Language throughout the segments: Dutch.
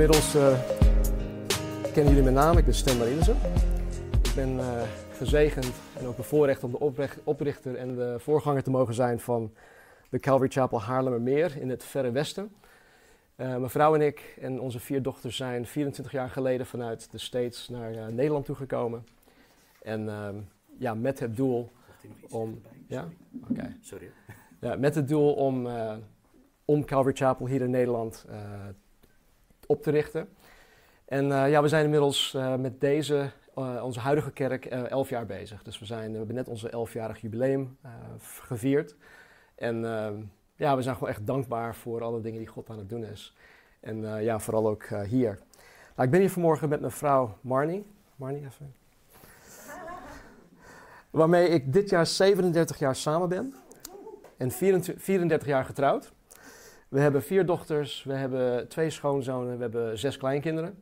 inmiddels uh, kennen jullie mijn naam, ik ben Stan Marinesen. Ik ben uh, gezegend en ook bevoorrecht om de oprichter en de voorganger te mogen zijn van de Calvary Chapel Haarlemmermeer in het Verre Westen. Uh, mijn vrouw en ik en onze vier dochters zijn 24 jaar geleden vanuit de States naar Nederland toegekomen. En ehm, ja, met het doel om... Ja? Oké. Sorry. Ja, met het doel om, om Calvary Chapel hier in Nederland op te richten. En eh, ja, we zijn inmiddels uh, met deze, uh, onze huidige kerk, elf jaar bezig. Dus we, zijn, we hebben net onze elfjarig jubileum gevierd. En ja, we zijn gewoon echt dankbaar voor alle dingen die God aan het doen is. En ja, vooral ook hier. Nou, ik ben hier vanmorgen met mijn vrouw Marnie. Marnie, even. Waarmee ik dit jaar 37 jaar samen ben. En 24, 34 jaar getrouwd. We hebben vier dochters, we hebben twee schoonzonen, we hebben zes kleinkinderen.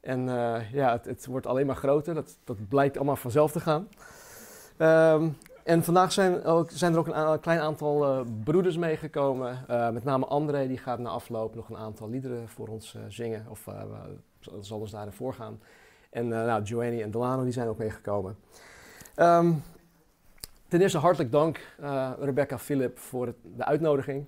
En uh, ja, het, het, wordt alleen maar groter, dat, dat blijkt allemaal vanzelf te gaan. Um, en vandaag zijn, ook, zijn, er ook een, klein aantal uh, broeders meegekomen. Uh, met name André, die gaat na afloop nog een aantal liederen voor ons zingen. Of zal ons daarin voorgaan. En nou, Joanny en Delano, die zijn ook meegekomen. Um, ten eerste hartelijk dank, Rebecca Philip, voor de uitnodiging.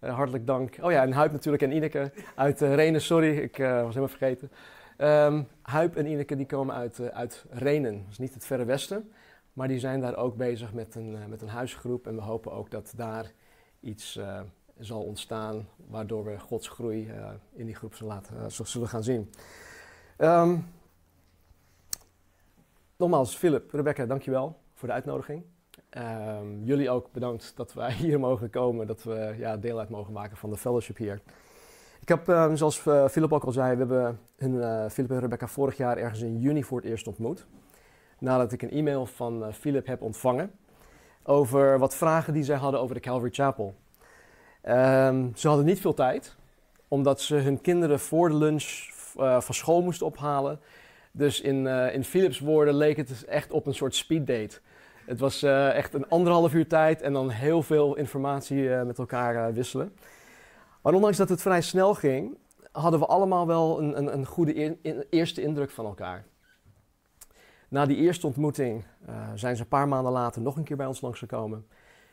Uh, hartelijk dank. Oh ja, en Huip natuurlijk en Ineke uit uh, Renen. Sorry, ik uh, was helemaal vergeten. Um, Huip en Ineke die komen uit, uit Renen. Is niet het verre westen. Maar die zijn daar ook bezig met een, met een huisgroep. En we hopen ook dat daar iets zal ontstaan. Waardoor we Gods groei in die groep zullen, laten, zullen gaan zien. Um, nogmaals, Philip, Rebecca, dankjewel voor de uitnodiging. Um, jullie ook bedankt dat wij hier mogen komen, dat we ja, deel uit mogen maken van de fellowship hier. Ik heb, um, zoals uh, Philip ook al zei, we hebben hun, uh, Philip en Rebecca vorig jaar ergens in juni voor het eerst ontmoet. Nadat ik een e-mail van uh, Philip heb ontvangen over wat vragen die zij hadden over de Calvary Chapel. Um, ze hadden niet veel tijd, omdat ze hun kinderen voor de lunch van school moesten ophalen. Dus in, in Philips woorden leek het echt op een soort speeddate. Het was uh, echt een anderhalf uur tijd en dan heel veel informatie uh, met elkaar uh, wisselen. Maar ondanks dat het vrij snel ging, hadden we allemaal wel een, een, een goede eerste indruk van elkaar. Na die eerste ontmoeting zijn ze een paar maanden later nog een keer bij ons langsgekomen.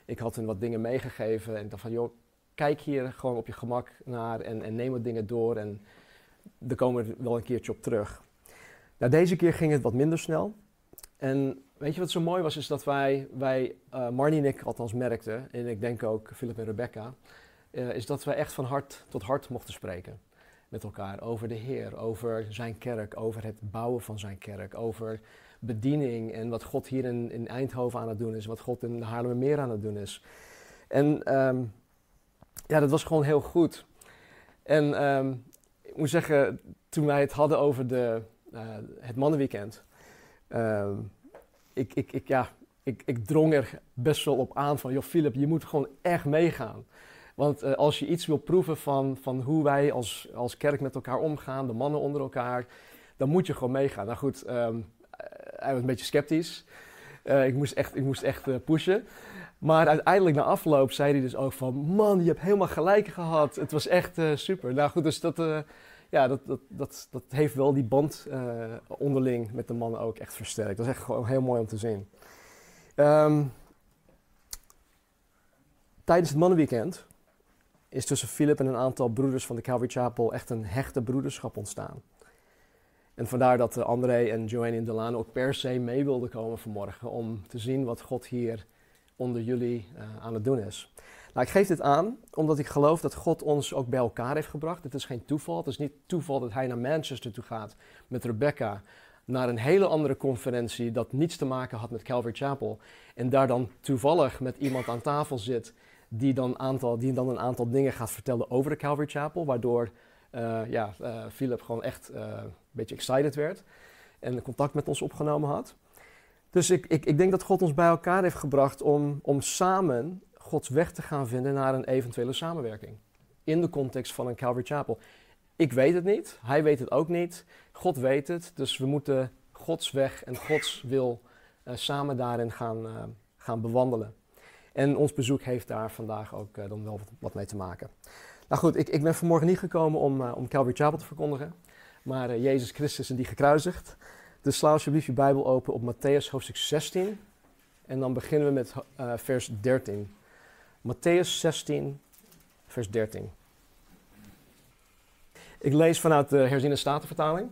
Ik had hen wat dingen meegegeven en dacht van, joh, kijk hier gewoon op je gemak naar en, en neem wat dingen door en daar komen we wel een keertje op terug. Nou, deze keer ging het wat minder snel. En weet je wat zo mooi was, is dat wij, wij uh, Marnie en ik althans merkten, en ik denk ook Philip en Rebecca, uh, is dat wij echt van hart tot hart mochten spreken met elkaar over de Heer, over zijn kerk, over het bouwen van zijn kerk, over bediening en wat God hier in, in Eindhoven aan het doen is, wat God in de Haarlemmermeer aan het doen is. En um, ja, dat was gewoon heel goed. En um, ik moet zeggen, toen wij het hadden over de, uh, het mannenweekend, uh, ik, ik, ik, ja, ik, ik drong er best wel op aan van, joh Philip, je moet gewoon echt meegaan. Want uh, als je iets wil proeven van, van hoe wij als, als kerk met elkaar omgaan, de mannen onder elkaar, dan moet je gewoon meegaan. Nou goed, um, hij was een beetje sceptisch. Uh, ik moest echt, ik moest echt pushen. Maar uiteindelijk na afloop zei hij dus ook van... Man, je hebt helemaal gelijk gehad. Het was echt super. Nou goed, dus dat, ja, dat, dat, dat, heeft wel die band uh, onderling met de mannen ook echt versterkt. Dat is echt gewoon heel mooi om te zien. Um, tijdens het mannenweekend is tussen Philip en een aantal broeders van de Calvary Chapel echt een hechte broederschap ontstaan. En vandaar dat uh, André en Joanne en Delano ook per se mee wilden komen vanmorgen om te zien wat God hier onder jullie uh, aan het doen is. Nou, ik geef dit aan omdat ik geloof dat God ons ook bij elkaar heeft gebracht. Het is geen toeval. Het is niet toeval dat hij naar Manchester toe gaat met Rebecca. Naar een hele andere conferentie dat niets te maken had met Calvary Chapel. En daar dan toevallig met iemand aan tafel zit die dan, aantal, die dan een aantal dingen gaat vertellen over de Calvary Chapel. Waardoor uh, ja, uh, Philip gewoon echt uh, een beetje excited werd en contact met ons opgenomen had. Dus ik, ik, ik denk dat God ons bij elkaar heeft gebracht om, om samen Gods weg te gaan vinden naar een eventuele samenwerking. In de context van een Calvary Chapel. Ik weet het niet, hij weet het ook niet, God weet het. Dus we moeten Gods weg en Gods wil uh, samen daarin gaan, uh, gaan bewandelen. En ons bezoek heeft daar vandaag ook uh, dan wel wat, mee te maken. Nou goed, ik, ik ben vanmorgen niet gekomen om, om Calvary Chapel te verkondigen, maar Jezus Christus en die gekruisigd. Dus sla alsjeblieft je Bijbel open op Matthäus hoofdstuk 16 en dan beginnen we met vers 13. Matthäus 16, vers 13. Ik lees vanuit de herziene statenvertaling.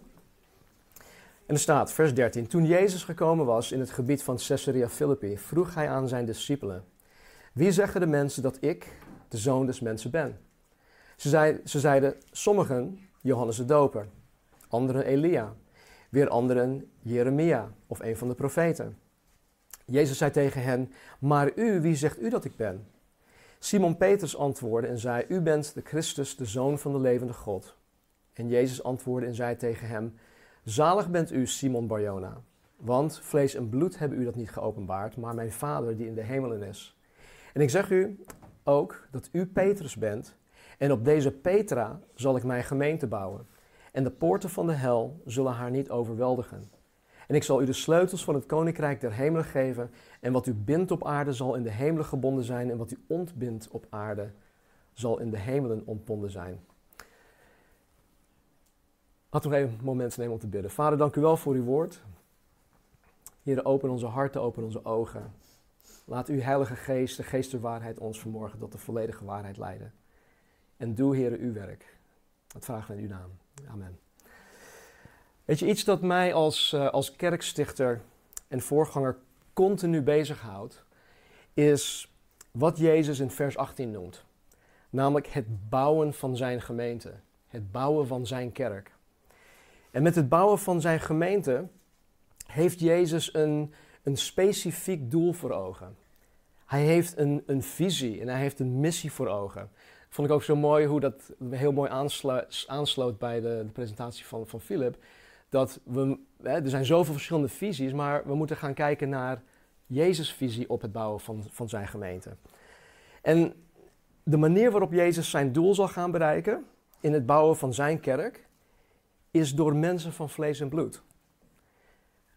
En er staat, vers 13. Toen Jezus gekomen was in het gebied van Caesarea Philippi, vroeg hij aan zijn discipelen: Wie zeggen de mensen dat ik, de zoon des mensen, ben? Ze, zei, ze zeiden: Sommigen Johannes de Doper, anderen Elia, weer anderen Jeremia of een van de profeten. Jezus zei tegen hen: Maar u, wie zegt u dat ik ben? Simon Petrus antwoordde en zei: U bent de Christus, de zoon van de levende God. En Jezus antwoordde en zei tegen hem: Zalig bent u, Simon Barjona, want vlees en bloed hebben u dat niet geopenbaard, maar mijn Vader die in de hemelen is. En ik zeg u ook dat u Petrus bent, en op deze Petra zal ik mijn gemeente bouwen. En de poorten van de hel zullen haar niet overweldigen. En ik zal u de sleutels van het koninkrijk der hemelen geven. En wat u bindt op aarde zal in de hemelen gebonden zijn. En wat u ontbindt op aarde zal in de hemelen ontbonden zijn. Laten we even een moment nemen om te bidden. Vader, dank u wel voor uw woord. Heer, open onze harten, open onze ogen. Laat uw heilige geest, de geest der waarheid, ons vanmorgen tot de volledige waarheid leiden. En doe, Heer, uw werk. Dat vragen we in uw naam. Amen. Weet je, iets dat mij als, uh, als kerkstichter en voorganger continu bezighoudt, is wat Jezus in vers 18 noemt. Namelijk het bouwen van zijn gemeente. Het bouwen van zijn kerk. En met het bouwen van zijn gemeente heeft Jezus een, een specifiek doel voor ogen. Hij heeft een, een visie en hij heeft een missie voor ogen. Vond ik ook zo mooi hoe dat heel mooi aansluit, aansloot bij de, de presentatie van, van Philip. Dat we, hè, er zijn zoveel verschillende visies, maar we moeten gaan kijken naar Jezus' visie op het bouwen van, van zijn gemeente. En de manier waarop Jezus zijn doel zal gaan bereiken in het bouwen van zijn kerk, is door mensen van vlees en bloed.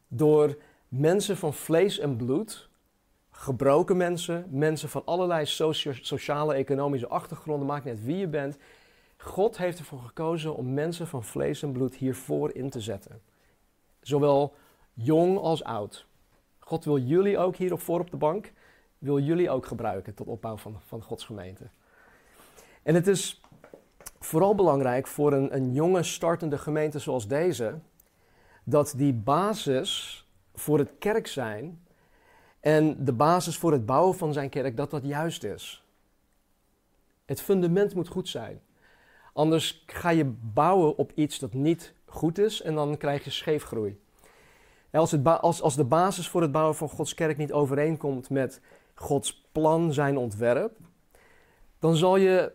Door mensen van vlees en bloed, gebroken mensen, mensen van allerlei sociale, economische achtergronden, maakt net wie je bent. God heeft ervoor gekozen om mensen van vlees en bloed hiervoor in te zetten. Zowel jong als oud. God wil jullie ook hier op voor op de bank, wil jullie ook gebruiken tot opbouw van, van Gods gemeente. En het is vooral belangrijk voor een, een jonge startende gemeente zoals deze, dat die basis voor het kerk zijn en de basis voor het bouwen van zijn kerk, dat dat juist is. Het fundament moet goed zijn. Anders ga je bouwen op iets dat niet goed is en dan krijg je scheefgroei. Als, het als, als de basis voor het bouwen van Gods kerk niet overeenkomt met Gods plan, zijn ontwerp, dan zal je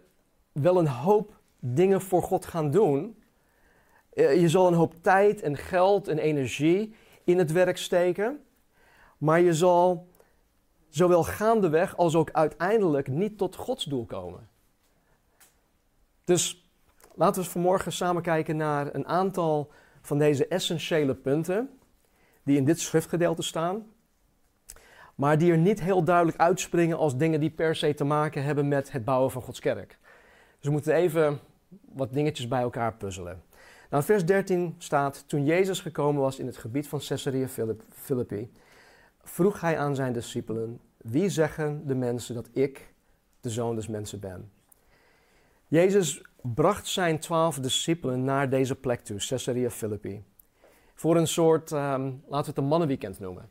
wel een hoop dingen voor God gaan doen. Eh, je zal een hoop tijd en geld en energie in het werk steken. Maar je zal zowel gaandeweg als ook uiteindelijk niet tot Gods doel komen. Dus laten we vanmorgen samen kijken naar een aantal van deze essentiële punten die in dit schriftgedeelte staan, maar die er niet heel duidelijk uitspringen als dingen die per se te maken hebben met het bouwen van Gods kerk. Dus we moeten even wat dingetjes bij elkaar puzzelen. Nou, vers 13 staat: Toen Jezus gekomen was in het gebied van Caesarea Philippi, vroeg hij aan zijn discipelen: Wie zeggen de mensen dat ik de zoon des mensen ben? Jezus bracht zijn twaalf discipelen naar deze plek toe, Caesarea Philippi. Voor een soort, um, laten we het een mannenweekend noemen.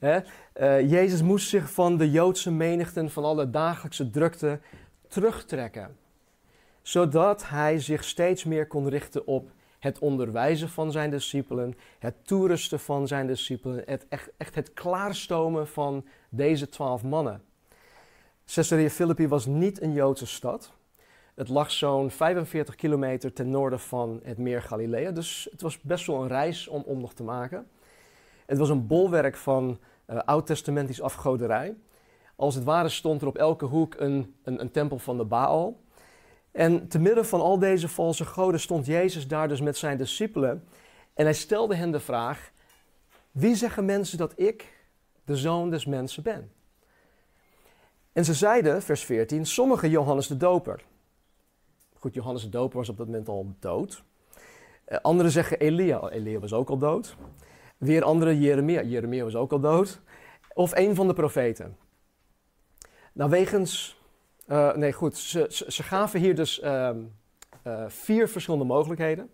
Uh, Jezus moest zich van de Joodse menigten, van alle dagelijkse drukte, terugtrekken zodat hij zich steeds meer kon richten op het onderwijzen van zijn discipelen, het toerusten van zijn discipelen, het echt, echt het klaarstomen van deze twaalf mannen. Caesarea Philippi was niet een Joodse stad. Het lag zo'n 45 kilometer ten noorden van het meer Galilea, dus het was best wel een reis om, om nog te maken. Het was een bolwerk van uh, oud-testamentisch afgoderij. Als het ware stond er op elke hoek een, een, een tempel van de Baal. En te midden van al deze valse goden stond Jezus daar dus met zijn discipelen. En hij stelde hen de vraag: Wie zeggen mensen dat ik de zoon des mensen ben? En ze zeiden, vers 14, sommige Johannes de Doper. Goed, Johannes de Doper was op dat moment al dood. Uh, anderen zeggen Elia. Elia was ook al dood. Weer anderen Jeremia. Jeremia was ook al dood. Of een van de profeten. Nou, wegens. Uh, nee, goed. Ze, ze, gaven hier dus uh, vier verschillende mogelijkheden.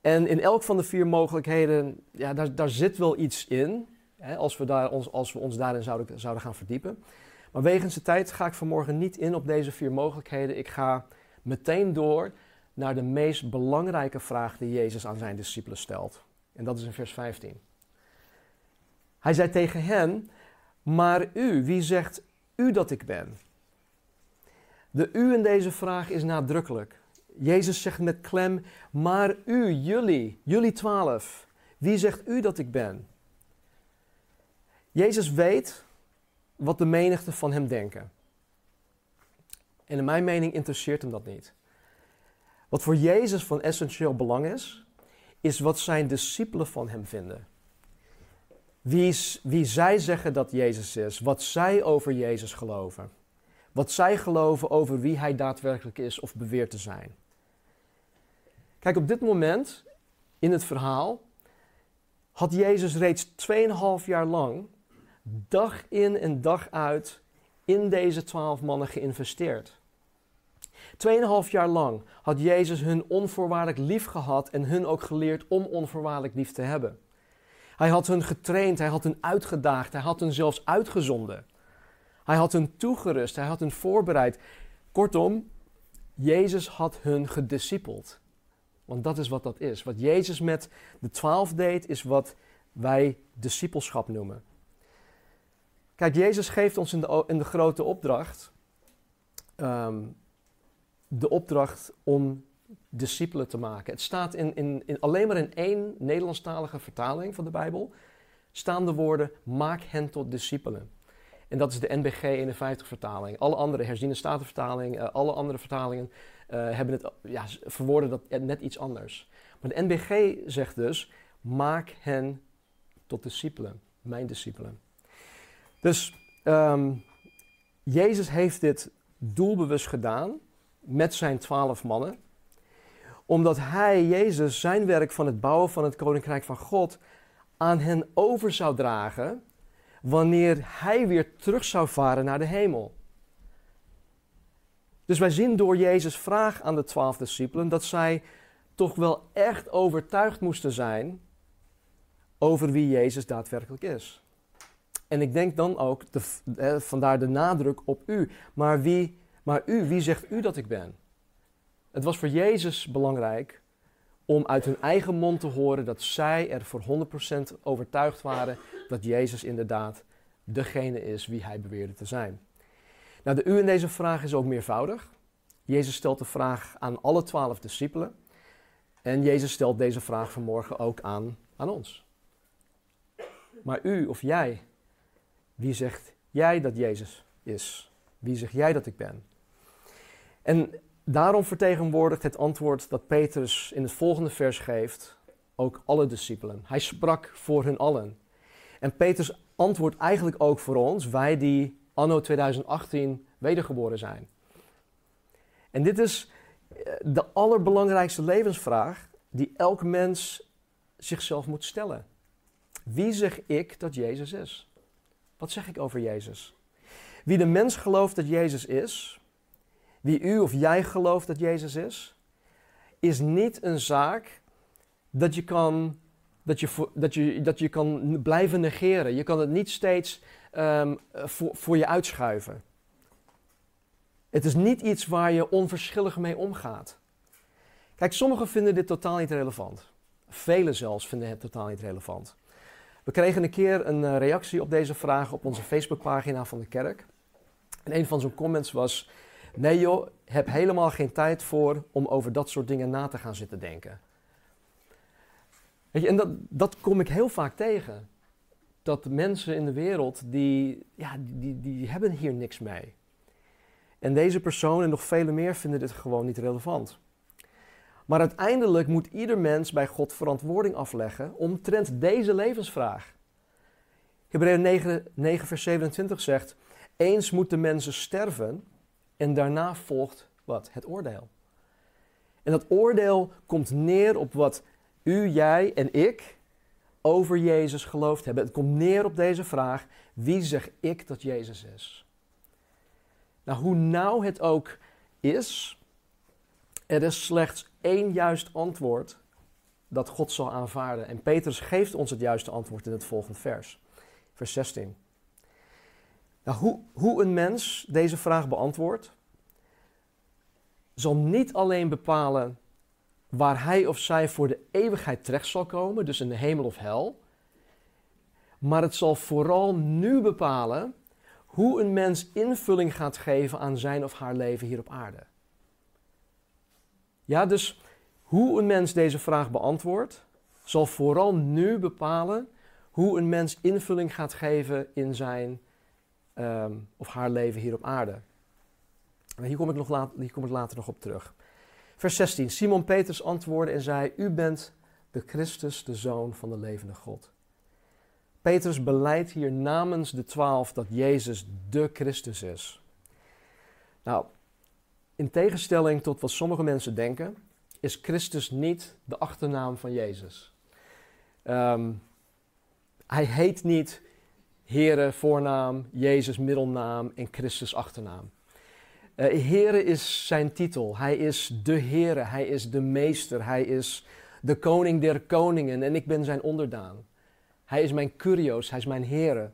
En in elk van de vier mogelijkheden, ja, daar, daar zit wel iets in. Hè, als, we daar, ons, als we ons daarin zouden, zouden gaan verdiepen. Maar wegens de tijd ga ik vanmorgen niet in op deze vier mogelijkheden. Ik ga meteen door naar de meest belangrijke vraag die Jezus aan zijn discipelen stelt. En dat is in vers 15. Hij zei tegen hen: Maar u, wie zegt u dat ik ben? De u in deze vraag is nadrukkelijk. Jezus zegt met klem: Maar u, jullie, jullie twaalf, wie zegt u dat ik ben? Jezus weet wat de menigte van hem denken. En in mijn mening interesseert hem dat niet. Wat voor Jezus van essentieel belang is, is wat zijn discipelen van hem vinden. Wie, wie zij zeggen dat Jezus is, wat zij over Jezus geloven. Wat zij geloven over wie hij daadwerkelijk is of beweert te zijn. Kijk, op dit moment in het verhaal had Jezus reeds 2,5 jaar lang, dag in en dag uit, in deze twaalf mannen geïnvesteerd. Tweeënhalf jaar lang had Jezus hun onvoorwaardelijk lief gehad en hun ook geleerd om onvoorwaardelijk lief te hebben. Hij had hun getraind, hij had hen uitgedaagd, hij had hen zelfs uitgezonden. Hij had hen toegerust, hij had hen voorbereid. Kortom, Jezus had hun gediscipeld. Want dat is wat dat is. Wat Jezus met de twaalf deed, is wat wij discipelschap noemen. Kijk, Jezus geeft ons in de, in de grote opdracht ehm, de opdracht om discipelen te maken. Het staat in, in, in, alleen maar in één Nederlandstalige vertaling van de Bijbel. Staan de woorden, maak hen tot discipelen. En dat is de NBG 51 vertaling. Alle andere, herziene statenvertaling, uh, alle andere vertalingen uh, hebben het, ja, verwoorden dat net iets anders. Maar de NBG zegt dus, maak hen tot discipelen, mijn discipelen. Dus um, Jezus heeft dit doelbewust gedaan met zijn twaalf mannen. Omdat hij, Jezus, zijn werk van het bouwen van het koninkrijk van God aan hen over zou dragen wanneer hij weer terug zou varen naar de hemel. Dus wij zien door Jezus' vraag aan de twaalf discipelen dat zij toch wel echt overtuigd moesten zijn over wie Jezus daadwerkelijk is. En ik denk dan ook, de, vandaar de nadruk op u. Maar wie maar u, wie zegt u dat ik ben? Het was voor Jezus belangrijk om uit hun eigen mond te horen dat zij er voor 100% overtuigd waren dat Jezus inderdaad degene is wie hij beweerde te zijn. Nou, de u in deze vraag is ook meervoudig. Jezus stelt de vraag aan alle twaalf discipelen. En Jezus stelt deze vraag vanmorgen ook aan, aan ons. Maar u of jij, wie zegt jij dat Jezus is? Wie zeg jij dat ik ben? En daarom vertegenwoordigt het antwoord dat Petrus in het volgende vers geeft ook alle discipelen. Hij sprak voor hun allen. En Petrus antwoordt eigenlijk ook voor ons, wij die anno 2018 wedergeboren zijn. En dit is eh, de allerbelangrijkste levensvraag die elk mens zichzelf moet stellen. Wie zeg ik dat Jezus is? Wat zeg ik over Jezus? Wie de mens gelooft dat Jezus is, wie u of jij gelooft dat Jezus is, is niet een zaak dat je kan, dat je, dat je, dat je kan blijven negeren. Je kan het niet steeds um, voor, voor je uitschuiven. Het is niet iets waar je onverschillig mee omgaat. Kijk, sommigen vinden dit totaal niet relevant. Velen zelfs vinden het totaal niet relevant. We kregen een keer een eh, reactie op deze vraag op onze Facebookpagina van de kerk. En een van zijn comments was: Nee joh, heb helemaal geen tijd voor om over dat soort dingen na te gaan zitten denken. Weet je, en dat, dat kom ik heel vaak tegen. Dat mensen in de wereld, die, ja, die, die, hebben hier niks mee. En deze persoon en nog vele meer vinden dit gewoon niet relevant. Maar uiteindelijk moet ieder mens bij God verantwoording afleggen omtrent deze levensvraag. Hebreeën 9, 9, vers 27 zegt: Eens moeten mensen sterven en daarna volgt wat? Het oordeel. En dat oordeel komt neer op wat u, jij en ik over Jezus geloofd hebben. Het komt neer op deze vraag: wie zeg ik dat Jezus is? Nou, hoe nauw het ook is, er is slechts één juist antwoord dat God zal aanvaarden. En Petrus geeft ons het juiste antwoord in het volgende vers, vers 16. Nou, hoe, hoe een mens deze vraag beantwoordt, zal niet alleen bepalen waar hij of zij voor de eeuwigheid terecht zal komen, dus in de hemel of hel, maar het zal vooral nu bepalen hoe een mens invulling gaat geven aan zijn of haar leven hier op aarde. Ja, dus hoe een mens deze vraag beantwoordt, zal vooral nu bepalen hoe een mens invulling gaat geven in zijn Ehm, of haar leven hier op aarde. hier kom, ik nog laat, hier later nog op terug. Vers 16. Simon Petrus antwoordde en zei: U bent de Christus, de Zoon van de levende God. Petrus beleidt hier namens de twaalf dat Jezus de Christus is. Nou, in tegenstelling tot wat sommige mensen denken, is Christus niet de achternaam van Jezus. Ehm, hij heet niet Here voornaam, Jezus middelnaam en Christus achternaam. Uh, is zijn titel. Hij is de Here, hij is de meester, hij is de koning der koningen en ik ben zijn onderdaan. Hij is mijn kurios, hij is mijn Here.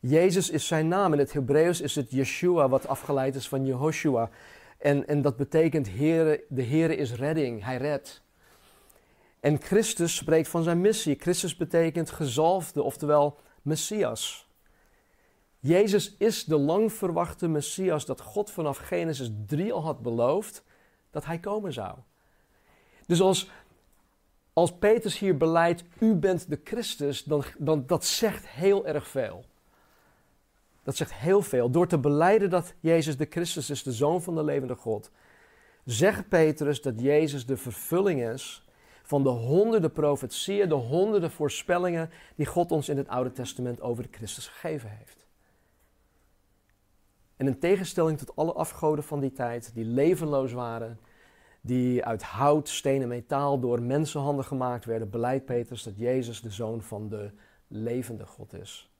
Jezus is zijn naam. In het Hebreeuws is het Yeshua, wat afgeleid is van Jehoshua. En, en dat betekent Heere, de Heere is redding, hij redt. En Christus spreekt van zijn missie. Christus betekent gezalfde, oftewel Messias. Jezus is de lang verwachte Messias dat God vanaf Genesis 3 al had beloofd dat hij komen zou. Dus als, als Petrus hier beleidt, u bent de Christus, dan, dan dat zegt heel erg veel. Dat zegt heel veel. Door te beleiden dat Jezus de Christus is, de Zoon van de levende God, zegt Petrus dat Jezus de vervulling is van de honderden profetieën, de honderden voorspellingen die God ons in het Oude Testament over Christus gegeven heeft. En in tegenstelling tot alle afgoden van die tijd, die levenloos waren, die uit hout, steen en metaal door mensenhanden gemaakt werden, beleidt Petrus dat Jezus de zoon van de levende God is.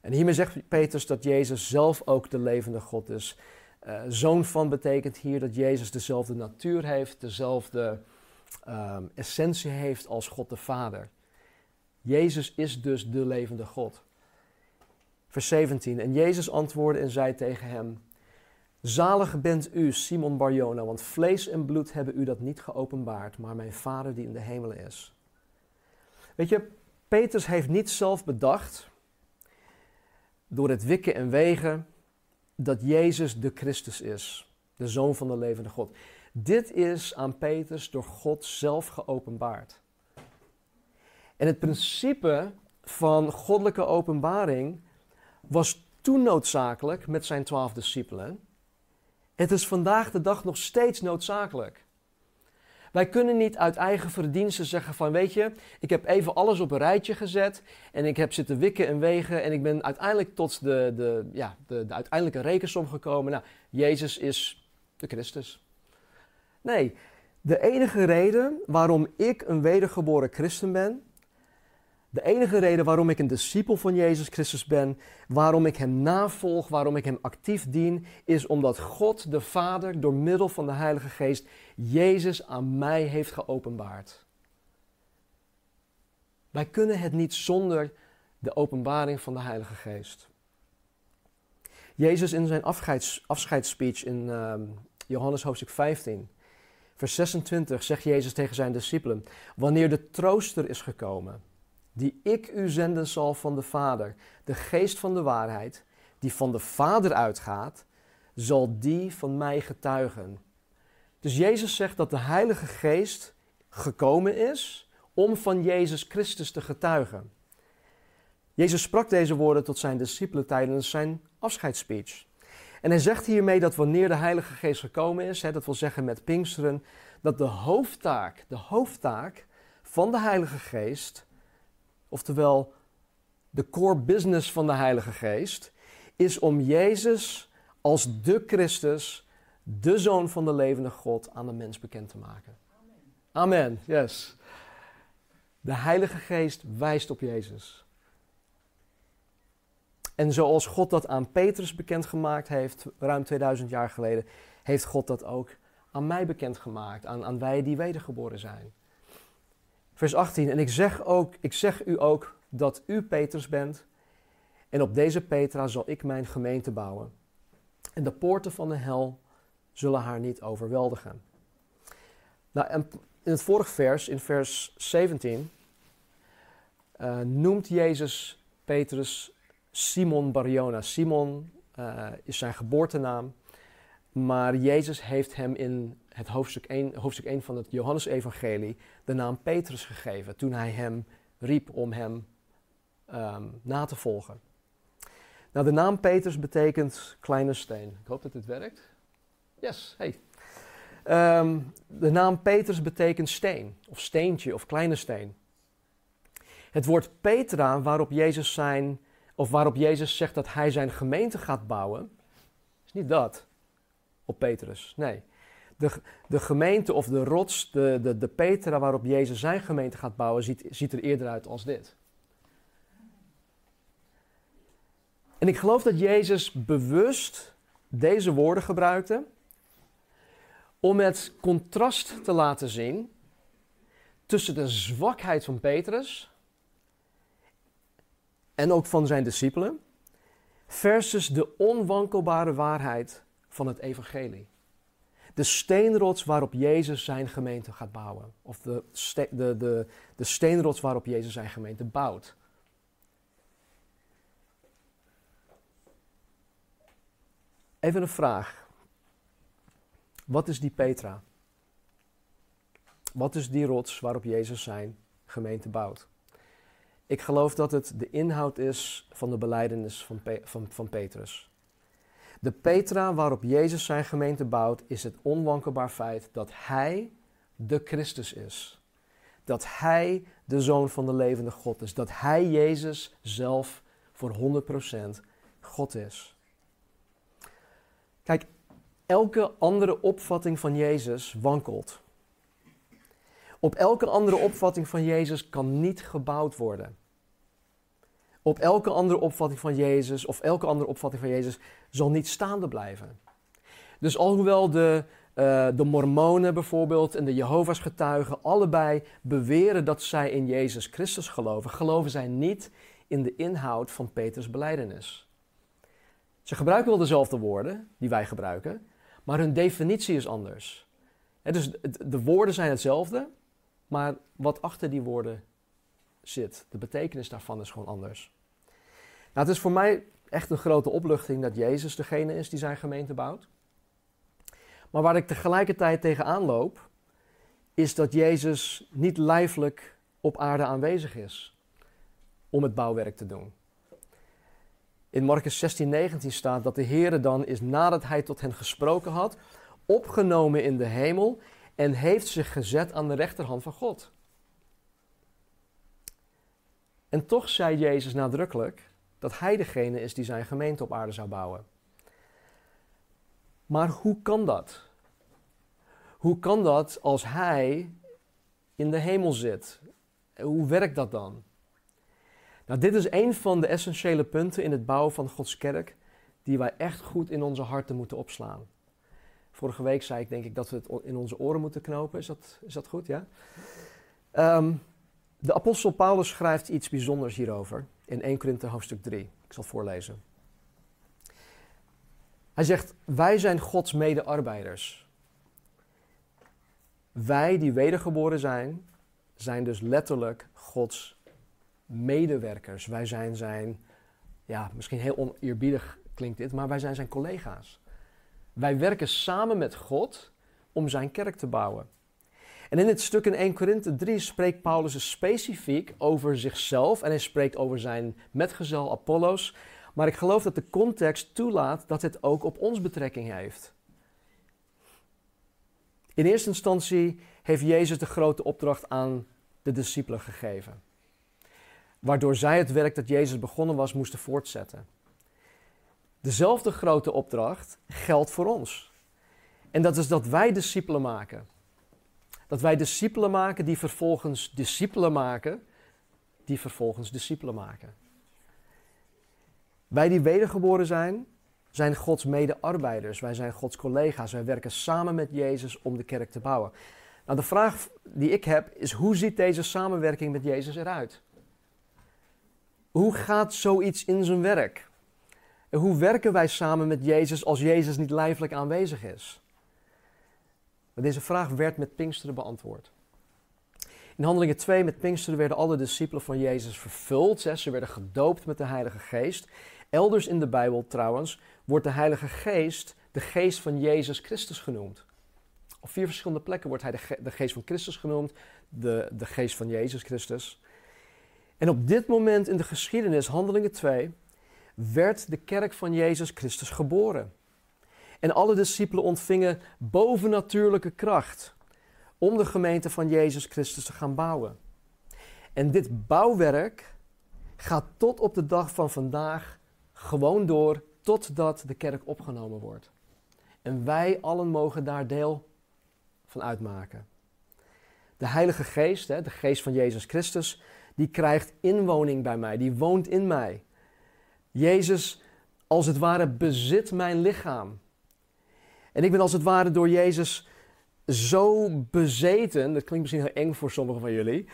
En hiermee zegt Petrus dat Jezus zelf ook de levende God is. Uh, zoon van betekent hier dat Jezus dezelfde natuur heeft, dezelfde Ehm, essentie heeft als God de Vader. Jezus is dus de levende God. Vers 17. En Jezus antwoordde en zei tegen hem: Zalig bent u, Simon Barjona, want vlees en bloed hebben u dat niet geopenbaard, maar mijn Vader die in de hemelen is. Weet je, Petrus heeft niet zelf bedacht, door het wikken en wegen, dat Jezus de Christus is, de Zoon van de levende God. Dit is aan Petrus door God zelf geopenbaard. En het principe van goddelijke openbaring was toen noodzakelijk met zijn twaalf discipelen. Het is vandaag de dag nog steeds noodzakelijk. Wij kunnen niet uit eigen verdiensten zeggen van weet je, ik heb even alles op een rijtje gezet en ik heb zitten wikken en wegen en ik ben uiteindelijk tot de, de, ja, de, de uiteindelijke rekensom gekomen. Nou, Jezus is de Christus. Nee, de enige reden waarom ik een wedergeboren christen ben, de enige reden waarom ik een discipel van Jezus Christus ben, waarom ik Hem navolg, waarom ik Hem actief dien, is omdat God de Vader door middel van de Heilige Geest Jezus aan mij heeft geopenbaard. Wij kunnen het niet zonder de openbaring van de Heilige Geest. Jezus in zijn afscheids, afscheidsspeech in uh, Johannes hoofdstuk 15 Vers 26 zegt Jezus tegen zijn discipelen: Wanneer de trooster is gekomen, die ik u zenden zal van de Vader, de geest van de waarheid, die van de Vader uitgaat, zal die van mij getuigen. Dus Jezus zegt dat de Heilige Geest gekomen is om van Jezus Christus te getuigen. Jezus sprak deze woorden tot zijn discipelen tijdens zijn afscheidsspeech. En hij zegt hiermee dat wanneer de Heilige Geest gekomen is, hè, dat wil zeggen met Pinksteren, dat de hoofdtaak, de hoofdtaak van de Heilige Geest, oftewel de core business van de Heilige Geest, is om Jezus als de Christus, de Zoon van de levende God, aan de mens bekend te maken. Amen, yes. De Heilige Geest wijst op Jezus. En zoals God dat aan Petrus bekendgemaakt heeft, ruim 2000 jaar geleden, heeft God dat ook aan mij bekendgemaakt, aan, aan wij die wedergeboren zijn. Vers 18, en ik zeg, ook, ik zeg u ook dat u Petrus bent, en op deze Petra zal ik mijn gemeente bouwen. En de poorten van de hel zullen haar niet overweldigen. Nou, in het vorige vers, in vers 17, uh, eh, noemt Jezus Petrus Simon Bariona. Simon uh, is zijn geboortenaam, maar Jezus heeft hem in het hoofdstuk 1, hoofdstuk 1 van het Johannesevangelie de naam Petrus gegeven toen hij hem riep om hem um, na te volgen. Nou, de naam Petrus betekent kleine steen. Ik hoop dat dit werkt. Yes, hey. Um, de naam Petrus betekent steen, of steentje, of kleine steen. Het woord Petra, waarop Jezus, zijn, of waarop Jezus zegt dat hij zijn gemeente gaat bouwen, is niet dat op Petrus. Nee. De, de gemeente of de rots, de, de, de Petra waarop Jezus zijn gemeente gaat bouwen, ziet, ziet er eerder uit als dit. En ik geloof dat Jezus bewust deze woorden gebruikte om het contrast te laten zien tussen de zwakheid van Petrus en ook van zijn discipelen, versus de onwankelbare waarheid van het evangelie. De steenrots waarop Jezus zijn gemeente gaat bouwen. Of de, de, de, de steenrots waarop Jezus zijn gemeente bouwt. Even een vraag. Wat is die Petra? Wat is die rots waarop Jezus zijn gemeente bouwt? Ik geloof dat het de inhoud is van de beleidenis van, van, van Petrus. De Petra waarop Jezus zijn gemeente bouwt, is het onwankelbaar feit dat Hij de Christus is. Dat Hij de Zoon van de levende God is. Dat Hij Jezus zelf voor 100% God is. Kijk, elke andere opvatting van Jezus wankelt. Op elke andere opvatting van Jezus kan niet gebouwd worden. Op elke andere opvatting van Jezus of elke andere opvatting van Jezus zal niet staande blijven. Dus alhoewel de, uh, de Mormonen bijvoorbeeld en de Jehovah's getuigen allebei beweren dat zij in Jezus Christus geloven, geloven zij niet in de inhoud van Peters beleidenis. Ze gebruiken wel dezelfde woorden die wij gebruiken, maar hun definitie is anders. dus de woorden zijn hetzelfde, maar wat achter die woorden zit, de betekenis daarvan is gewoon anders. Nou, het is voor mij echt een grote opluchting dat Jezus degene is die zijn gemeente bouwt. Maar waar ik tegelijkertijd tegenaan loop, is dat Jezus niet lijfelijk op aarde aanwezig is om het bouwwerk te doen. In Marcus 16, 19 staat dat de Heere dan is nadat hij tot hen gesproken had, opgenomen in de hemel en heeft zich gezet aan de rechterhand van God. En toch zei Jezus nadrukkelijk dat hij degene is die zijn gemeente op aarde zou bouwen. Maar hoe kan dat? Hoe kan dat als hij in de hemel zit? Hoe werkt dat dan? Nou, dit is een van de essentiële punten in het bouwen van Gods kerk die wij echt goed in onze harten moeten opslaan. Vorige week zei ik denk ik dat we het in onze oren moeten knopen. Is dat, is dat goed? Ja? Ehm, de apostel Paulus schrijft iets bijzonders hierover in 1 Korinthe hoofdstuk 3. Ik zal voorlezen. Hij zegt, wij zijn Gods medearbeiders. Wij die wedergeboren zijn, zijn dus letterlijk Gods medewerkers. Wij zijn zijn, ja, misschien heel oneerbiedig klinkt dit, maar wij zijn zijn collega's. Wij werken samen met God om zijn kerk te bouwen. En in het stuk in 1 Korinthe 3 spreekt Paulus specifiek over zichzelf en hij spreekt over zijn metgezel Apollos. Maar ik geloof dat de context toelaat dat het ook op ons betrekking heeft. In eerste instantie heeft Jezus de grote opdracht aan de discipelen gegeven waardoor zij het werk dat Jezus begonnen was moesten voortzetten. Dezelfde grote opdracht geldt voor ons. En dat is dat wij discipelen maken. Dat wij discipelen maken die vervolgens discipelen maken, die vervolgens discipelen maken. Wij die wedergeboren zijn, zijn Gods medearbeiders. Wij zijn Gods collega's. Wij werken samen met Jezus om de kerk te bouwen. Nou, de vraag die ik heb is: hoe ziet deze samenwerking met Jezus eruit? Hoe gaat zoiets in zijn werk? En hoe werken wij samen met Jezus als Jezus niet lijfelijk aanwezig is? deze vraag werd met Pinksteren beantwoord. In Handelingen 2 met Pinksteren werden alle discipelen van Jezus vervuld. Ze werden gedoopt met de Heilige Geest. Elders in de Bijbel trouwens wordt de Heilige Geest de geest van Jezus Christus genoemd. Op vier verschillende plekken wordt hij de, de geest van Christus genoemd, de, de geest van Jezus Christus. En op dit moment in de geschiedenis, Handelingen 2, werd de kerk van Jezus Christus geboren. En alle discipelen ontvingen bovennatuurlijke kracht om de gemeente van Jezus Christus te gaan bouwen. En dit bouwwerk gaat tot op de dag van vandaag gewoon door totdat de kerk opgenomen wordt. En wij allen mogen daar deel van uitmaken. De Heilige Geest, de geest van Jezus Christus, die krijgt inwoning bij mij, die woont in mij. Jezus, als het ware, bezit mijn lichaam. En ik ben als het ware door Jezus zo bezeten, dat klinkt misschien heel eng voor sommigen van jullie.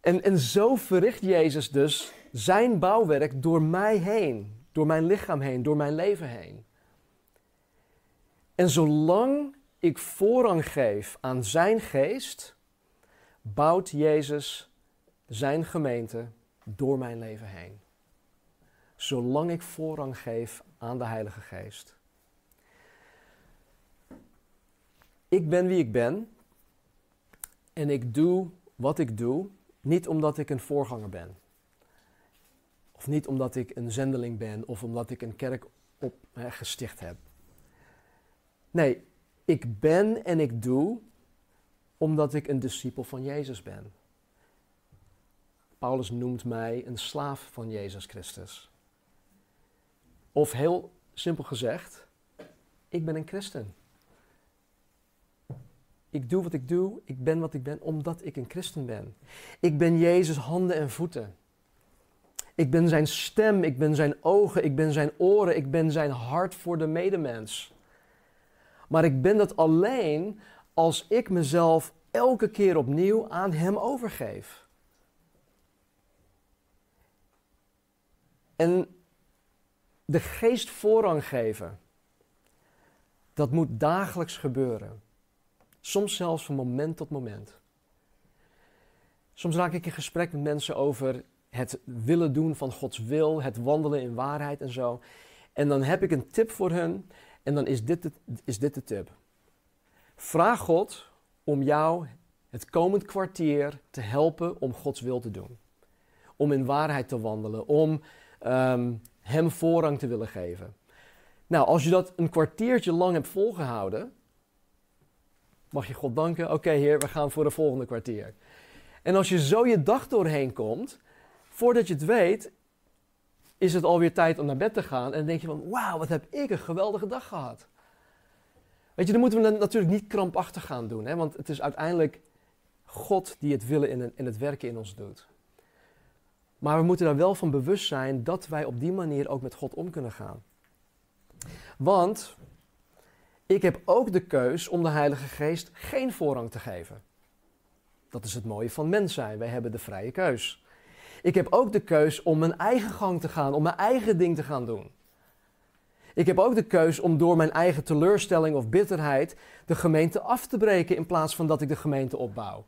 En, en zo verricht Jezus dus zijn bouwwerk door mij heen, door mijn lichaam heen, door mijn leven heen. En zolang ik voorrang geef aan zijn geest, bouwt Jezus zijn gemeente door mijn leven heen. Zolang ik voorrang geef aan de Heilige Geest. Ik ben wie ik ben en ik doe wat ik doe, niet omdat ik een voorganger ben. Of niet omdat ik een zendeling ben of omdat ik een kerk op, gesticht heb. Nee, ik ben en ik doe omdat ik een discipel van Jezus ben. Paulus noemt mij een slaaf van Jezus Christus. Of heel simpel gezegd, ik ben een christen. Ik doe wat ik doe, ik ben wat ik ben, omdat ik een christen ben. Ik ben Jezus handen en voeten. Ik ben zijn stem, ik ben zijn ogen, ik ben zijn oren, ik ben zijn hart voor de medemens. Maar ik ben dat alleen als ik mezelf elke keer opnieuw aan Hem overgeef. En de geest voorrang geven, dat moet dagelijks gebeuren. Soms zelfs van moment tot moment. Soms raak ik in gesprek met mensen over het willen doen van Gods wil, het wandelen in waarheid en zo. En dan heb ik een tip voor hun en dan is dit de, is dit de tip. Vraag God om jou het komend kwartier te helpen om Gods wil te doen. Om in waarheid te wandelen, om um, Hem voorrang te willen geven. Nou, als je dat een kwartiertje lang hebt volgehouden, mag je God danken. Oké, Heer, we gaan voor de volgende kwartier. En als je zo je dag doorheen komt, voordat je het weet, is het alweer tijd om naar bed te gaan. En dan denk je van, wauw, wat heb ik een geweldige dag gehad. Weet je, dan moeten we natuurlijk niet krampachtig gaan doen. Hè? Want het is uiteindelijk God die het willen en het werken in ons doet. Maar we moeten daar wel van bewust zijn dat wij op die manier ook met God om kunnen gaan. Want ik heb ook de keus om de Heilige Geest geen voorrang te geven. Dat is het mooie van mens zijn. Wij hebben de vrije keus. Ik heb ook de keus om mijn eigen gang te gaan, om mijn eigen ding te gaan doen. Ik heb ook de keus om door mijn eigen teleurstelling of bitterheid de gemeente af te breken in plaats van dat ik de gemeente opbouw.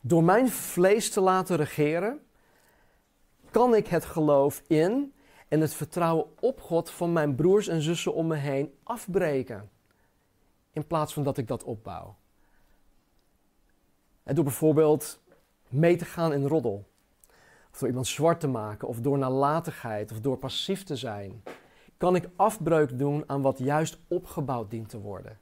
Door mijn vlees te laten regeren, kan ik het geloof in en het vertrouwen op God van mijn broers en zussen om me heen afbreken. In plaats van dat ik dat opbouw. En door bijvoorbeeld mee te gaan in roddel. Of door iemand zwart te maken, of door nalatigheid, of door passief te zijn. Kan ik afbreuk doen aan wat juist opgebouwd dient te worden.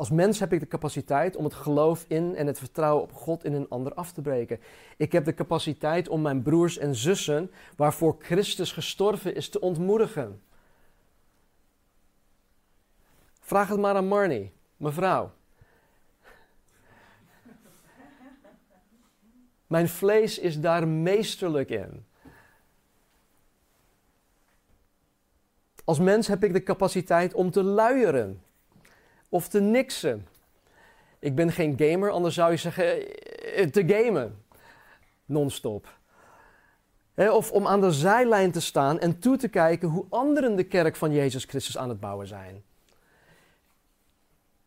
Als mens heb ik de capaciteit om het geloof in en het vertrouwen op God in een ander af te breken. Ik heb de capaciteit om mijn broers en zussen, waarvoor Christus gestorven is, te ontmoedigen. Vraag het maar aan Marnie, mevrouw. Mijn vlees is daar meesterlijk in. Als mens heb ik de capaciteit om te luieren of te niksen. Ik ben geen gamer, anders zou je zeggen eh, te gamen. Non-stop. Of om aan de zijlijn te staan en toe te kijken hoe anderen de kerk van Jezus Christus aan het bouwen zijn.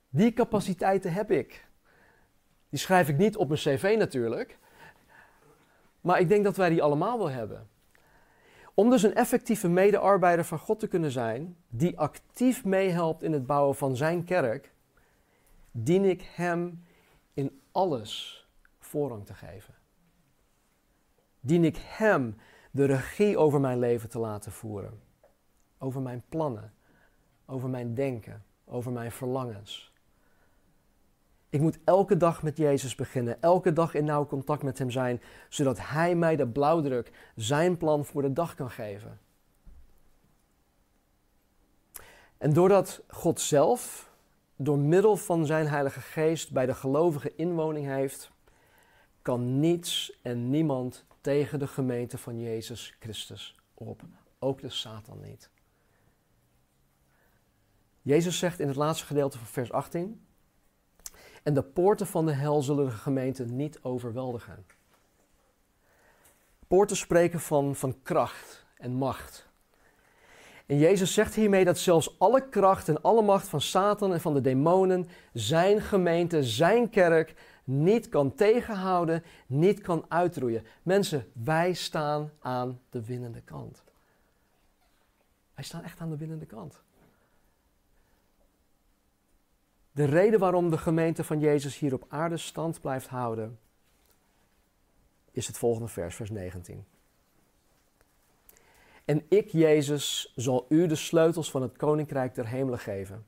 Die capaciteiten heb ik. Die schrijf ik niet op mijn cv natuurlijk. Maar ik denk dat wij die allemaal wel hebben. Om dus een effectieve medearbeider van God te kunnen zijn, die actief meehelpt in het bouwen van zijn kerk, dien ik hem in alles voorrang te geven. Dien ik hem de regie over mijn leven te laten voeren. Over mijn plannen, over mijn denken, over mijn verlangens. Ik moet elke dag met Jezus beginnen, elke dag in nauw contact met Hem zijn, zodat Hij mij de blauwdruk, zijn plan voor de dag kan geven. En doordat God zelf, door middel van Zijn Heilige Geest, bij de gelovigen inwoning heeft, kan niets en niemand tegen de gemeente van Jezus Christus op. Ook de Satan niet. Jezus zegt in het laatste gedeelte van vers 18: en de poorten van de hel zullen de gemeente niet overweldigen. Poorten spreken van, van kracht en macht. En Jezus zegt hiermee dat zelfs alle kracht en alle macht van Satan en van de demonen zijn gemeente, zijn kerk niet kan tegenhouden, niet kan uitroeien. Mensen, wij staan aan de winnende kant. Wij staan echt aan de winnende kant. De reden waarom de gemeente van Jezus hier op aarde stand blijft houden, is het volgende vers, vers 19. En ik, Jezus, zal u de sleutels van het koninkrijk der hemelen geven.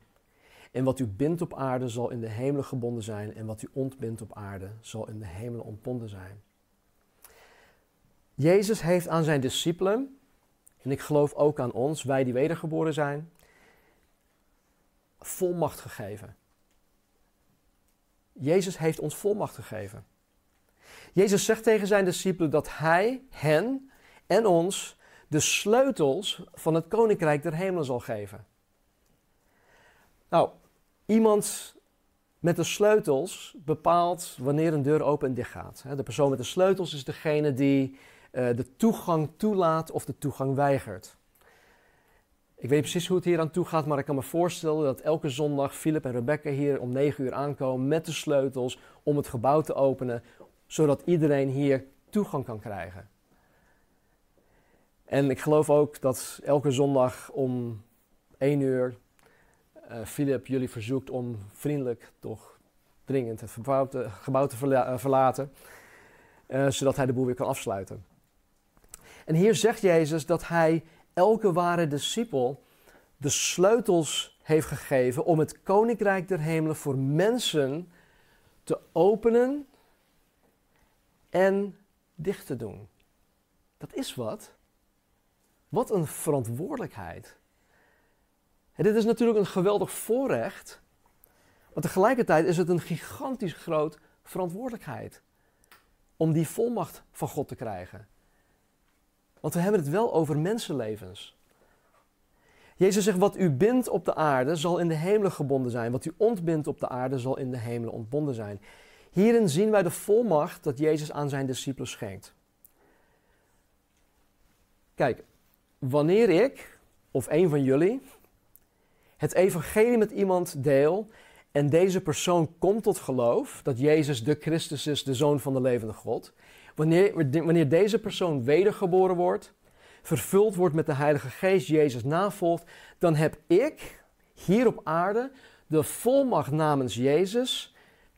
En wat u bindt op aarde zal in de hemelen gebonden zijn, en wat u ontbindt op aarde zal in de hemelen ontbonden zijn. Jezus heeft aan zijn discipelen, en ik geloof ook aan ons, wij die wedergeboren zijn, volmacht gegeven. Jezus heeft ons volmacht gegeven. Jezus zegt tegen zijn discipelen dat hij hen en ons de sleutels van het koninkrijk der hemelen zal geven. Nou, iemand met de sleutels bepaalt wanneer een deur open en dicht gaat. De persoon met de sleutels is degene die eh, de toegang toelaat of de toegang weigert. Ik weet precies hoe het hier aan toe gaat, maar ik kan me voorstellen dat elke zondag Philip en Rebecca hier om 9 uur aankomen met de sleutels om het gebouw te openen, zodat iedereen hier toegang kan krijgen. En ik geloof ook dat elke zondag om 1 uur uh, Philip jullie verzoekt om vriendelijk, toch dringend het gebouw te, gebouw te eh, verlaten, uh, zodat hij de boel weer kan afsluiten. En hier zegt Jezus dat hij elke ware discipel de sleutels heeft gegeven om het koninkrijk der hemelen voor mensen te openen en dicht te doen. Dat is wat. Wat een verantwoordelijkheid. En dit is natuurlijk een geweldig voorrecht, maar tegelijkertijd is het een gigantisch groot verantwoordelijkheid om die volmacht van God te krijgen. Want we hebben het wel over mensenlevens. Jezus zegt, wat u bindt op de aarde zal in de hemelen gebonden zijn. Wat u ontbindt op de aarde zal in de hemelen ontbonden zijn. Hierin zien wij de volmacht dat Jezus aan zijn discipelen schenkt. Kijk, wanneer ik of een van jullie het evangelie met iemand deel en deze persoon komt tot geloof dat Jezus de Christus is, de Zoon van de levende God, Wanneer, wanneer deze persoon wedergeboren wordt, vervuld wordt met de Heilige Geest, Jezus navolgt, dan heb ik hier op aarde de volmacht namens Jezus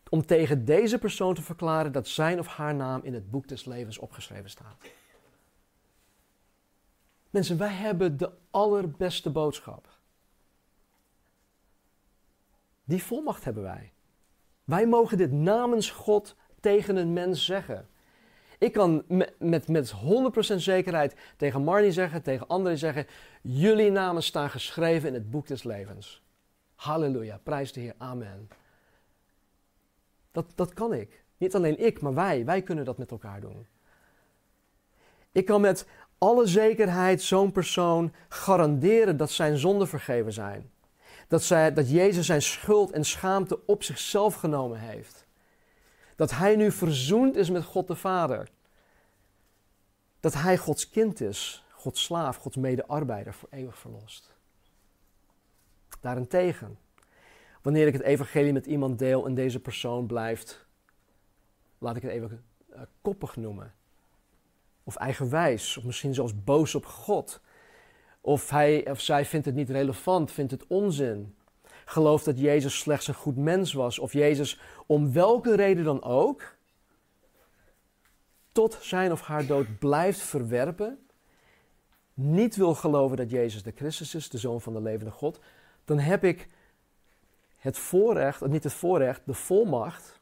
om tegen deze persoon te verklaren dat zijn of haar naam in het boek des levens opgeschreven staat. Mensen, wij hebben de allerbeste boodschap. Die volmacht hebben wij. Wij mogen dit namens God tegen een mens zeggen. Ik kan met, met, 100% zekerheid tegen Marnie zeggen, tegen anderen zeggen: Jullie namen staan geschreven in het boek des levens. Halleluja, prijs de Heer, amen. Dat, dat kan ik. Niet alleen ik, maar wij. Wij kunnen dat met elkaar doen. Ik kan met alle zekerheid zo'n persoon garanderen dat zijn zonden vergeven zijn. Dat, zij, dat Jezus zijn schuld en schaamte op zichzelf genomen heeft. Dat hij nu verzoend is met God de Vader. Dat hij Gods kind is, Gods slaaf, Gods medearbeider voor eeuwig verlost. Daarentegen, wanneer ik het evangelie met iemand deel en deze persoon blijft, laat ik het even uh, koppig noemen. Of eigenwijs, of misschien zelfs boos op God. Of hij of zij vindt het niet relevant, vindt het onzin. Gelooft dat Jezus slechts een goed mens was. Of Jezus om welke reden dan ook tot zijn of haar dood blijft verwerpen. Niet wil geloven dat Jezus de Christus is, de Zoon van de levende God. Dan heb ik het voorrecht, niet het voorrecht, de volmacht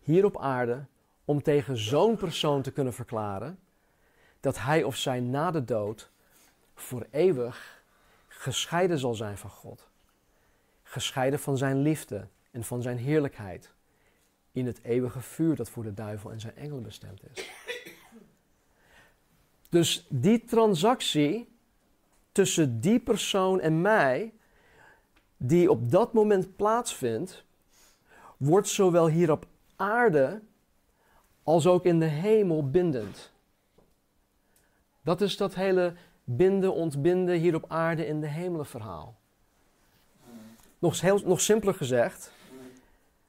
hier op aarde om tegen zo'n persoon te kunnen verklaren dat hij of zij na de dood voor eeuwig gescheiden zal zijn van God. Gescheiden van zijn liefde en van zijn heerlijkheid. In het eeuwige vuur dat voor de duivel en zijn engelen bestemd is. Dus die transactie tussen die persoon en mij, die op dat moment plaatsvindt, wordt zowel hier op aarde als ook in de hemel bindend. Dat is dat hele binden, ontbinden hier op aarde in de hemelen verhaal. Nog, nog simpeler gezegd,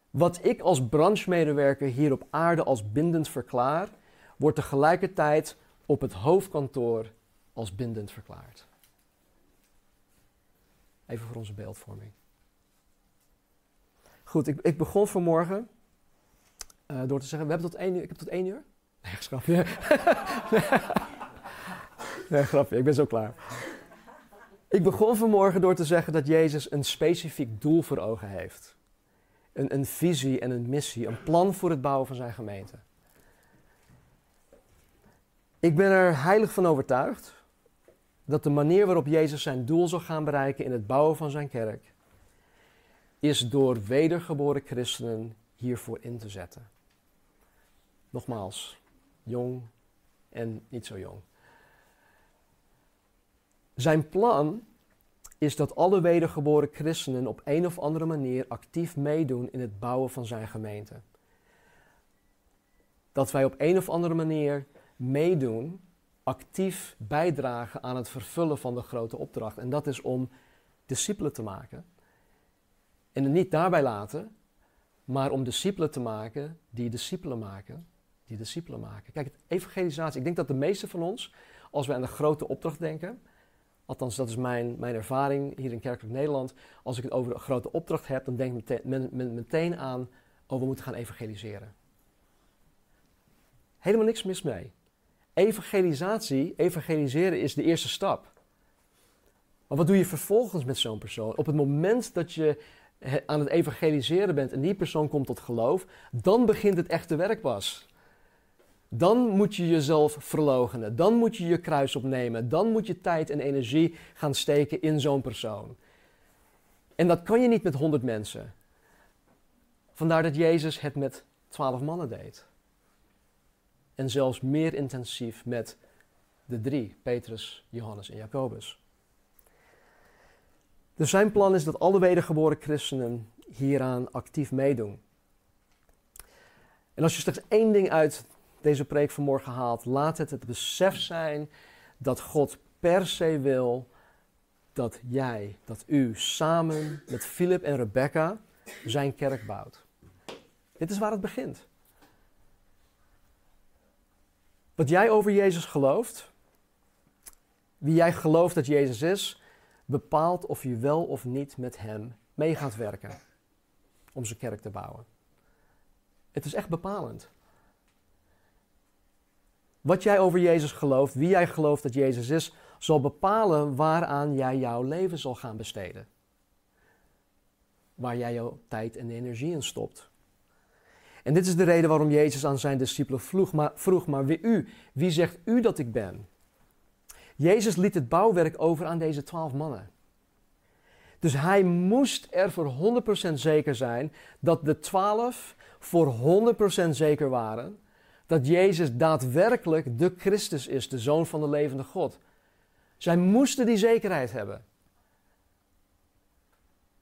wat ik als branchemedewerker hier op aarde als bindend verklaar, wordt tegelijkertijd op het hoofdkantoor als bindend verklaard. Even voor onze beeldvorming. Goed, ik, ik begon vanmorgen uh, door te zeggen, we hebben tot één uur. Ik heb tot één uur. Nee, grapje. nee, grapje, ik ben zo klaar. Ik begon vanmorgen door te zeggen dat Jezus een specifiek doel voor ogen heeft. Een, een visie en een missie, een plan voor het bouwen van zijn gemeente. Ik ben er heilig van overtuigd dat de manier waarop Jezus zijn doel zal gaan bereiken in het bouwen van zijn kerk, is door wedergeboren christenen hiervoor in te zetten. Nogmaals, jong en niet zo jong. Zijn plan is dat alle wedergeboren christenen op een of andere manier actief meedoen in het bouwen van zijn gemeente. Dat wij op een of andere manier meedoen, actief bijdragen aan het vervullen van de grote opdracht. En dat is om discipelen te maken. En het niet daarbij laten, maar om discipelen te maken die discipelen maken die discipelen maken. Kijk, evangelisatie. Ik denk dat de meeste van ons, als we aan de grote opdracht denken, althans dat is mijn, mijn ervaring hier in Kerkelijk Nederland, als ik het over een grote opdracht heb, dan denk ik meteen, aan, oh we moeten gaan evangeliseren. Helemaal niks mis mee. Evangelisatie, evangeliseren is de eerste stap. Maar wat doe je vervolgens met zo'n persoon? Op het moment dat je aan het evangeliseren bent en die persoon komt tot geloof, dan begint het echte werk pas. Dan moet je jezelf verloochenen. Dan moet je je kruis opnemen. Dan moet je tijd en energie gaan steken in zo'n persoon. En dat kan je niet met honderd mensen. Vandaar dat Jezus het met twaalf mannen deed. En zelfs meer intensief met de drie, Petrus, Johannes en Jacobus. Dus zijn plan is dat alle wedergeboren christenen hieraan actief meedoen. En als je slechts één ding uit deze preek vanmorgen haalt, laat het het besef zijn dat God per se wil dat jij, dat u samen met Philip en Rebecca zijn kerk bouwt. Dit is waar het begint. Wat jij over Jezus gelooft, wie jij gelooft dat Jezus is, bepaalt of je wel of niet met Hem mee gaat werken om zijn kerk te bouwen. Het is echt bepalend. Wat jij over Jezus gelooft, wie jij gelooft dat Jezus is, zal bepalen waaraan jij jouw leven zal gaan besteden. waar jij jouw tijd en energie in stopt. En dit is de reden waarom Jezus aan zijn discipelen vroeg, maar, vroeg, maar wie u, wie zegt u dat ik ben? Jezus liet het bouwwerk over aan deze twaalf mannen. Dus hij moest er voor 100% zeker zijn dat de twaalf voor 100% zeker waren dat Jezus daadwerkelijk de Christus is, de Zoon van de levende God. Zij moesten die zekerheid hebben.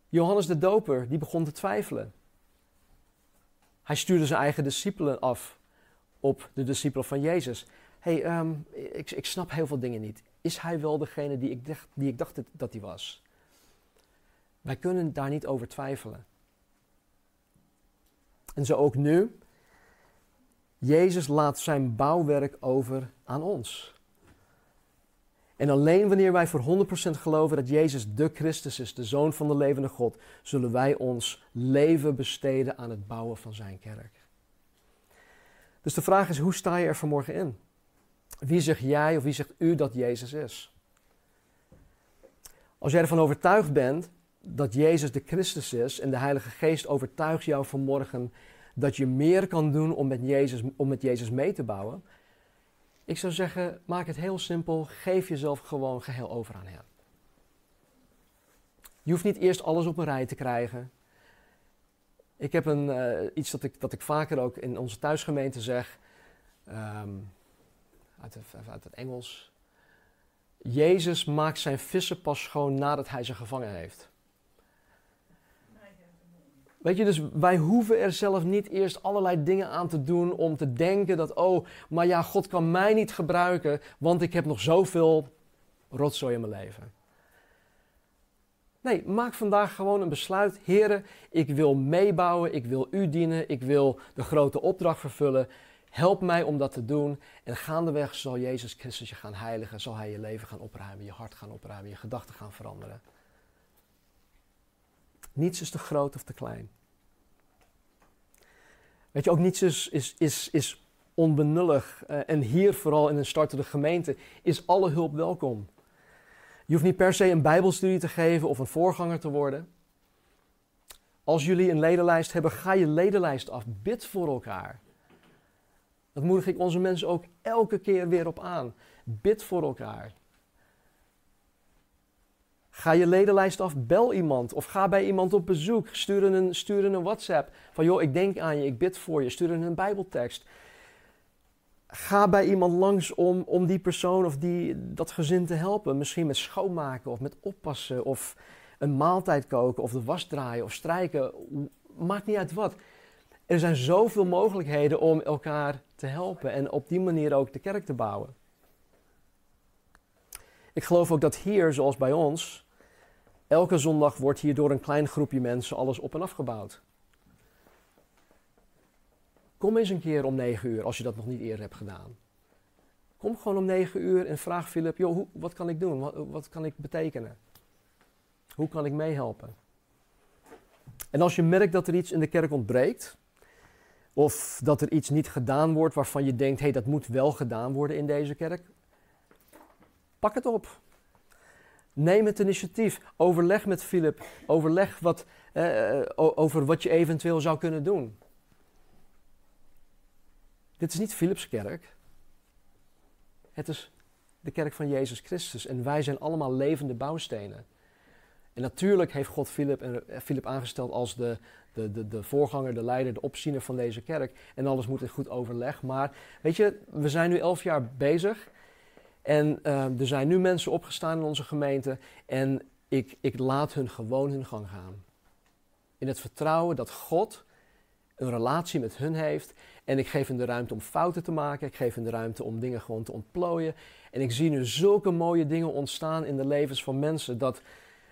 Johannes de Doper, die begon te twijfelen. Hij stuurde zijn eigen discipelen af op de discipelen van Jezus. hey, ehm, ik, ik snap heel veel dingen niet. Is hij wel degene die ik die ik dacht dat hij was? Wij kunnen daar niet over twijfelen. En zo ook nu. Jezus laat zijn bouwwerk over aan ons. En alleen wanneer wij voor 100% geloven dat Jezus de Christus is, de Zoon van de levende God, zullen wij ons leven besteden aan het bouwen van zijn kerk. Dus de vraag is, hoe sta je er vanmorgen in? Wie zegt jij of wie zegt u dat Jezus is? Als jij ervan overtuigd bent dat Jezus de Christus is en de Heilige Geest overtuigt jou vanmorgen dat je meer kan doen om met Jezus, om met Jezus mee te bouwen, ik zou zeggen, maak het heel simpel. Geef jezelf gewoon geheel over aan Hem. Je hoeft niet eerst alles op een rij te krijgen. Ik heb een, uh, iets dat ik, dat ik vaker ook in onze thuisgemeente zeg, um, uit, uit het Engels. Jezus maakt zijn vissen pas schoon nadat hij ze gevangen heeft. Weet je, dus wij hoeven er zelf niet eerst allerlei dingen aan te doen om te denken dat, oh, maar ja, God kan mij niet gebruiken, want ik heb nog zoveel rotzooi in mijn leven. Nee, maak vandaag gewoon een besluit. Heren, ik wil meebouwen, ik wil u dienen, ik wil de grote opdracht vervullen. Help mij om dat te doen. En gaandeweg zal Jezus Christus je gaan heiligen, zal Hij je leven gaan opruimen, je hart gaan opruimen, je gedachten gaan veranderen. Niets is te groot of te klein. Weet je, ook niets is, is, is, is onbenullig. Uh, en hier, vooral in een startende gemeente, is alle hulp welkom. Je hoeft niet per se een Bijbelstudie te geven of een voorganger te worden. Als jullie een ledenlijst hebben, ga je ledenlijst af. Bid voor elkaar. Dat moedig ik onze mensen ook elke keer weer op aan. Bid voor elkaar. Ga je ledenlijst af, bel iemand of ga bij iemand op bezoek. Stuur een, stuur een WhatsApp van joh, ik denk aan je, ik bid voor je. Stuur een Bijbeltekst. Ga bij iemand langs om, om die persoon of die, dat gezin te helpen. Misschien met schoonmaken of met oppassen of een maaltijd koken of de was draaien of strijken. Maakt niet uit wat. Er zijn zoveel mogelijkheden om elkaar te helpen en op die manier ook de kerk te bouwen. Ik geloof ook dat hier, zoals bij ons, Elke zondag wordt hier door een klein groepje mensen alles op en afgebouwd. Kom eens een keer om negen uur als je dat nog niet eerder hebt gedaan. Kom gewoon om negen uur en vraag Philip, joh, hoe, wat kan ik doen? Wat, wat kan ik betekenen? Hoe kan ik meehelpen? En als je merkt dat er iets in de kerk ontbreekt, of dat er iets niet gedaan wordt waarvan je denkt, hé, hey, dat moet wel gedaan worden in deze kerk, pak het op. Neem het initiatief. Overleg met Philip. Overleg wat, eh, eh over wat je eventueel zou kunnen doen. Dit is niet Philips kerk. Het is de kerk van Jezus Christus. En wij zijn allemaal levende bouwstenen. En natuurlijk heeft God Philip, en, eh, Philip aangesteld als de, de, de, de voorganger, de leider, de opziener van deze kerk. En alles moet in goed overleg. Maar weet je, we zijn nu elf jaar bezig. En uh, er zijn nu mensen opgestaan in onze gemeente en ik, ik laat hun gewoon hun gang gaan. In het vertrouwen dat God een relatie met hun heeft. En ik geef hen de ruimte om fouten te maken. Ik geef hen de ruimte om dingen gewoon te ontplooien. En ik zie nu zulke mooie dingen ontstaan in de levens van mensen. Dat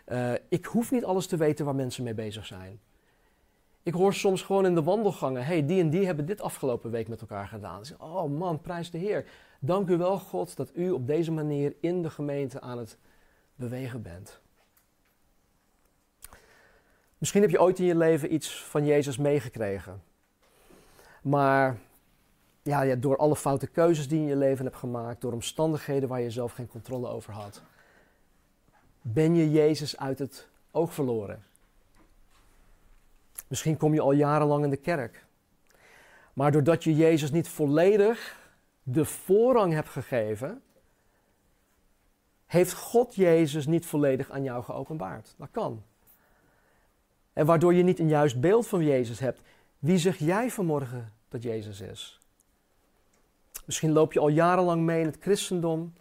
uh, ik hoef niet alles te weten waar mensen mee bezig zijn. Ik hoor soms gewoon in de wandelgangen: hey, die en die hebben dit afgelopen week met elkaar gedaan. Oh man, prijs de Heer. Dank u wel, God, dat u op deze manier in de gemeente aan het bewegen bent. Misschien heb je ooit in je leven iets van Jezus meegekregen. Maar ja, ja, door alle foute keuzes die je in je leven hebt gemaakt, door omstandigheden waar je zelf geen controle over had, ben je Jezus uit het oog verloren. Misschien kom je al jarenlang in de kerk. Maar doordat je Jezus niet volledig de voorrang hebt gegeven, heeft God Jezus niet volledig aan jou geopenbaard. Dat kan. En waardoor je niet een juist beeld van Jezus hebt. Wie zeg jij vanmorgen dat Jezus is? Misschien loop je al jarenlang mee in het christendom,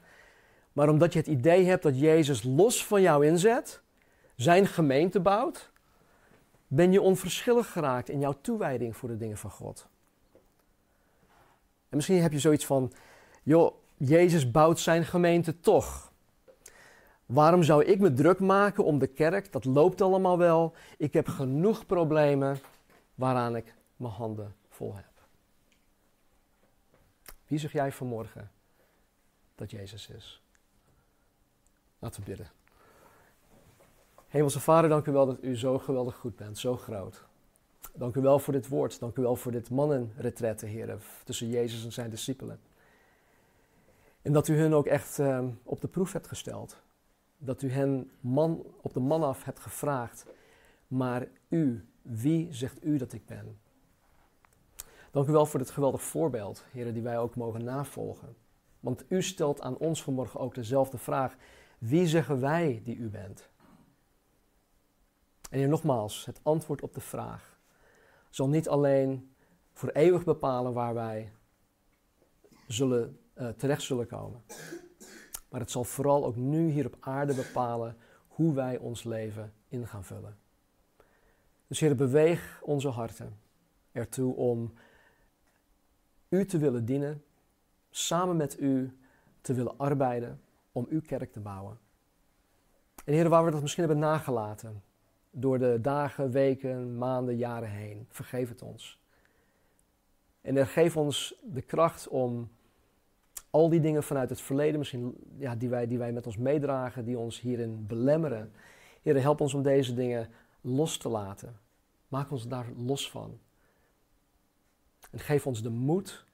maar omdat je het idee hebt dat Jezus los van jou inzet, zijn gemeente bouwt, ben je onverschillig geraakt in jouw toewijding voor de dingen van God. En misschien heb je zoiets van, joh, Jezus bouwt zijn gemeente toch. Waarom zou ik me druk maken om de kerk? Dat loopt allemaal wel. Ik heb genoeg problemen waaraan ik mijn handen vol heb. Wie zeg jij vanmorgen dat Jezus is? Laten we bidden. Hemelse Vader, dank u wel dat u zo geweldig goed bent, zo groot. Dank u wel voor dit woord. Dank u wel voor dit mannenretrette, heren, tussen Jezus en zijn discipelen. En dat u hen ook echt uh, op de proef hebt gesteld. Dat u hen man, op de man af hebt gevraagd. Maar u, wie zegt u dat ik ben? Dank u wel voor dit geweldig voorbeeld, heren, die wij ook mogen navolgen. Want u stelt aan ons vanmorgen ook dezelfde vraag. Wie zeggen wij die u bent? En hier nogmaals, het antwoord op de vraag zal niet alleen voor eeuwig bepalen waar wij zullen, uh, terecht zullen komen. Maar het zal vooral ook nu hier op aarde bepalen hoe wij ons leven in gaan vullen. Dus Heer, beweeg onze harten ertoe om U te willen dienen, samen met U te willen arbeiden om Uw kerk te bouwen. En Heer, waar we dat misschien hebben nagelaten, door de dagen, weken, maanden, jaren heen. Vergeef het ons. En geef ons de kracht om al die dingen vanuit het verleden, misschien ja, die, wij, die wij met ons meedragen, die ons hierin belemmeren. Heer, help ons om deze dingen los te laten. Maak ons daar los van. En geef ons de moed,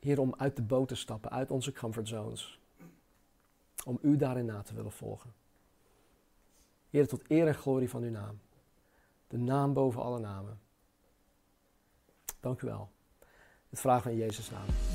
Heer, om uit de boot te stappen, uit onze comfortzones. Om U daarin na te willen volgen. Heer, tot eer en glorie van uw naam. De naam boven alle namen. Dank u wel. Het vragen we in Jezus' naam.